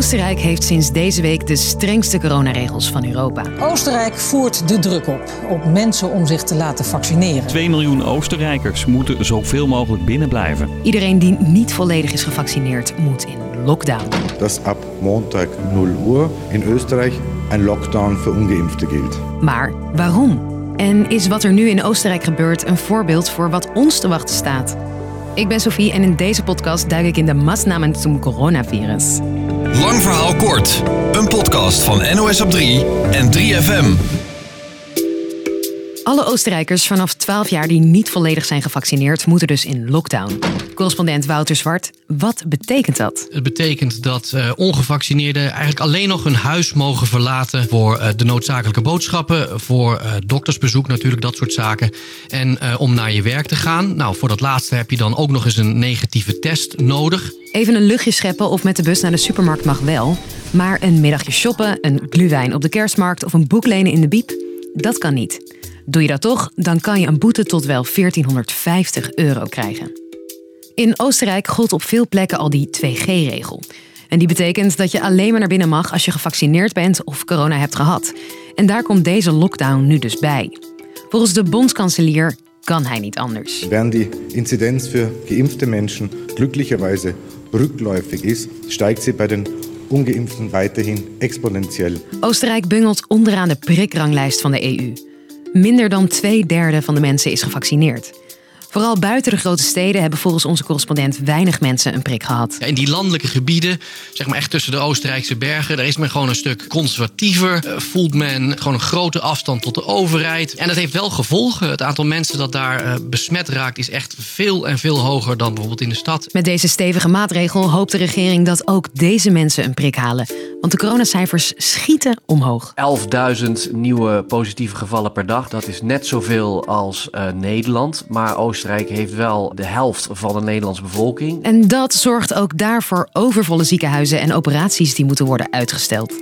Oostenrijk heeft sinds deze week de strengste coronaregels van Europa. Oostenrijk voert de druk op op mensen om zich te laten vaccineren. 2 miljoen Oostenrijkers moeten zoveel mogelijk binnen blijven. Iedereen die niet volledig is gevaccineerd moet in lockdown. dass ab Montag 0 Uhr in Österreich ein Lockdown für ungeimpfte gilt. Maar waarom? En is wat er nu in Oostenrijk gebeurt een voorbeeld voor wat ons te wachten staat? Ik ben Sophie en in deze podcast duik ik in de Maßnahmen zum coronavirus. Lang verhaal kort. Een podcast van NOS op 3 en 3FM. Alle Oostenrijkers vanaf 12 jaar die niet volledig zijn gevaccineerd, moeten dus in lockdown. Correspondent Wouter Zwart, wat betekent dat? Het betekent dat eh, ongevaccineerden eigenlijk alleen nog hun huis mogen verlaten voor eh, de noodzakelijke boodschappen, voor eh, doktersbezoek natuurlijk, dat soort zaken. En om naar je werk te gaan. Nou, voor dat laatste heb je dan ook nog eens een negatieve test nodig. Even een luchtje scheppen of met de bus naar de supermarkt mag wel. Maar een middagje shoppen, een gluwijn op de kerstmarkt of een boek lenen in de biep, dat kan niet. Doe je dat toch, dan kan je een boete tot wel 1450 euro krijgen. In Oostenrijk gold op veel plekken al die 2G-regel. En die betekent dat je alleen maar naar binnen mag als je gevaccineerd bent of corona hebt gehad. En daar komt deze lockdown nu dus bij. Volgens de bondskanselier kan hij niet anders. Während die Inzidenz für geimpfte Menschen glücklicherweise rückläufig ist, steigt sie bei den ungeimpften weiterhin exponentiell. Oostenrijk bungelt onderaan de prikranglijst van de EU. Minder dan twee derde van de mensen is gevaccineerd. Vooral buiten de grote steden hebben volgens onze correspondent weinig mensen een prik gehad. Ja, in die landelijke gebieden, zeg maar echt tussen de Oostenrijkse bergen, daar is men gewoon een stuk conservatiever. Eh, voelt men gewoon een grote afstand tot de overheid. En dat heeft wel gevolgen. Het aantal mensen dat daar eh, besmet raakt is echt veel en veel hoger dan bijvoorbeeld in de stad. Met deze stevige maatregel hoopt de regering dat ook deze mensen een prik halen. Want de coronacijfers schieten omhoog. 11.000 nieuwe positieve gevallen per dag. Dat is net zoveel als eh, Nederland. Maar Oostenrijk heeft wel de helft van de Nederlandse bevolking. En dat zorgt ook daarvoor overvolle ziekenhuizen en operaties die moeten worden uitgesteld.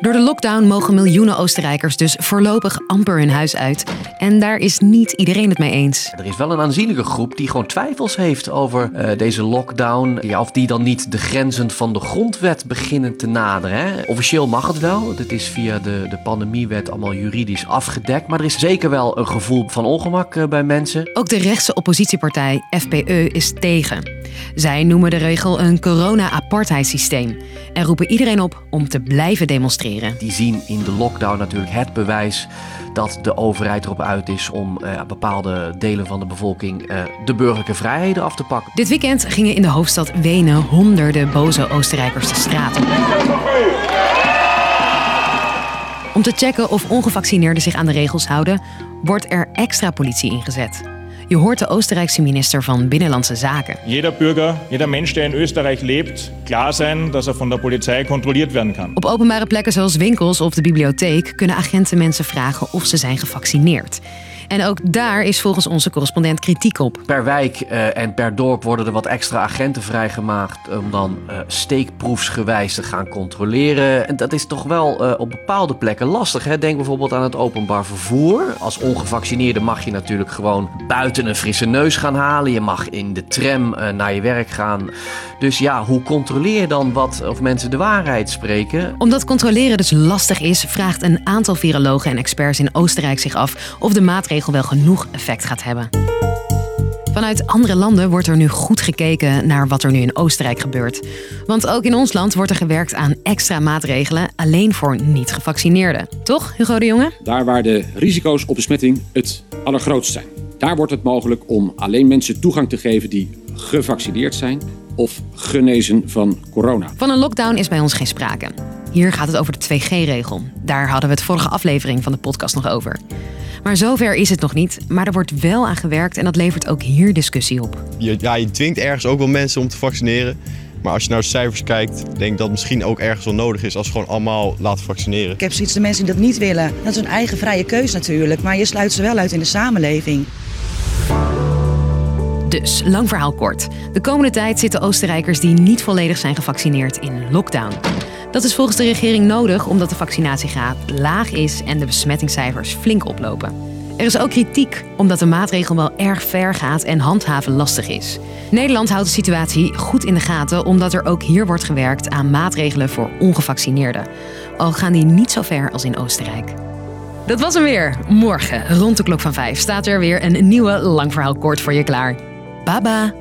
Door de lockdown mogen miljoenen Oostenrijkers dus voorlopig amper hun huis uit. En daar is niet iedereen het mee eens. Er is wel een aanzienlijke groep die gewoon twijfels heeft over eh, deze lockdown. Ja, of die dan niet de grenzen van de grondwet beginnen te naderen. Hè? Officieel mag het wel. Dit is via de, de pandemiewet allemaal juridisch afgedekt. Maar er is zeker wel een gevoel van ongemak eh, bij mensen. Ook de rechtse oppositiepartij FPE is tegen. Zij noemen de regel een corona-apartheidssysteem en roepen iedereen op om te blijven demonstreren. Die zien in de lockdown natuurlijk het bewijs dat de overheid erop uit is om eh, bepaalde delen van de bevolking eh, de burgerlijke vrijheden af te pakken. Dit weekend gingen in de hoofdstad Wenen honderden boze Oostenrijkers de straat op. Om te checken of ongevaccineerden zich aan de regels houden, wordt er extra politie ingezet. Je hoort de Oostenrijkse minister van Binnenlandse Zaken. Jeder Bürger, jeder Mensch, der in Österreich lebt, klar sein, dass er von der Polizei kontrolliert werden kann. Op openbare plekken zoals winkels of de bibliotheek kunnen agenten mensen vragen of ze zijn gevaccineerd. En ook daar is volgens onze correspondent kritiek op. Per wijk eh, en per dorp worden er wat extra agenten vrijgemaakt om dan eh, steekproefsgewijs te gaan controleren. En dat is toch wel eh, op bepaalde plekken lastig. Hè? Denk bijvoorbeeld aan het openbaar vervoer. Als ongevaccineerde mag je natuurlijk gewoon buiten een frisse neus gaan halen. Je mag in de tram naar je werk gaan. Dus ja, hoe controleer je dan wat of mensen de waarheid spreken? Omdat controleren dus lastig is, vraagt een aantal virologen en experts in Oostenrijk zich af of de maatregel wel genoeg effect gaat hebben. Vanuit andere landen wordt er nu goed gekeken naar wat er nu in Oostenrijk gebeurt. Want ook in ons land wordt er gewerkt aan extra maatregelen alleen voor niet-gevaccineerden. Toch, Hugo de Jonge? Daar waar de risico's op besmetting het allergrootst zijn. Daar wordt het mogelijk om alleen mensen toegang te geven die gevaccineerd zijn of genezen van corona. Van een lockdown is bij ons geen sprake. Hier gaat het over de 2G-regel. Daar hadden we het vorige aflevering van de podcast nog over. Maar zover is het nog niet. Maar er wordt wel aan gewerkt en dat levert ook hier discussie op. Je, ja, je dwingt ergens ook wel mensen om te vaccineren. Maar als je naar de cijfers kijkt, denk ik dat het misschien ook ergens wel nodig is als we gewoon allemaal laten vaccineren. Ik heb zoiets de mensen die dat niet willen. Dat is een eigen vrije keus natuurlijk, maar je sluit ze wel uit in de samenleving. Dus, lang verhaal kort. De komende tijd zitten Oostenrijkers die niet volledig zijn gevaccineerd in lockdown. Dat is volgens de regering nodig omdat de vaccinatiegraad laag is en de besmettingscijfers flink oplopen. Er is ook kritiek omdat de maatregel wel erg ver gaat en handhaven lastig is. Nederland houdt de situatie goed in de gaten omdat er ook hier wordt gewerkt aan maatregelen voor ongevaccineerden. Al gaan die niet zo ver als in Oostenrijk. Dat was hem weer. Morgen, rond de klok van 5, staat er weer een nieuwe lang verhaal kort voor je klaar. Baba.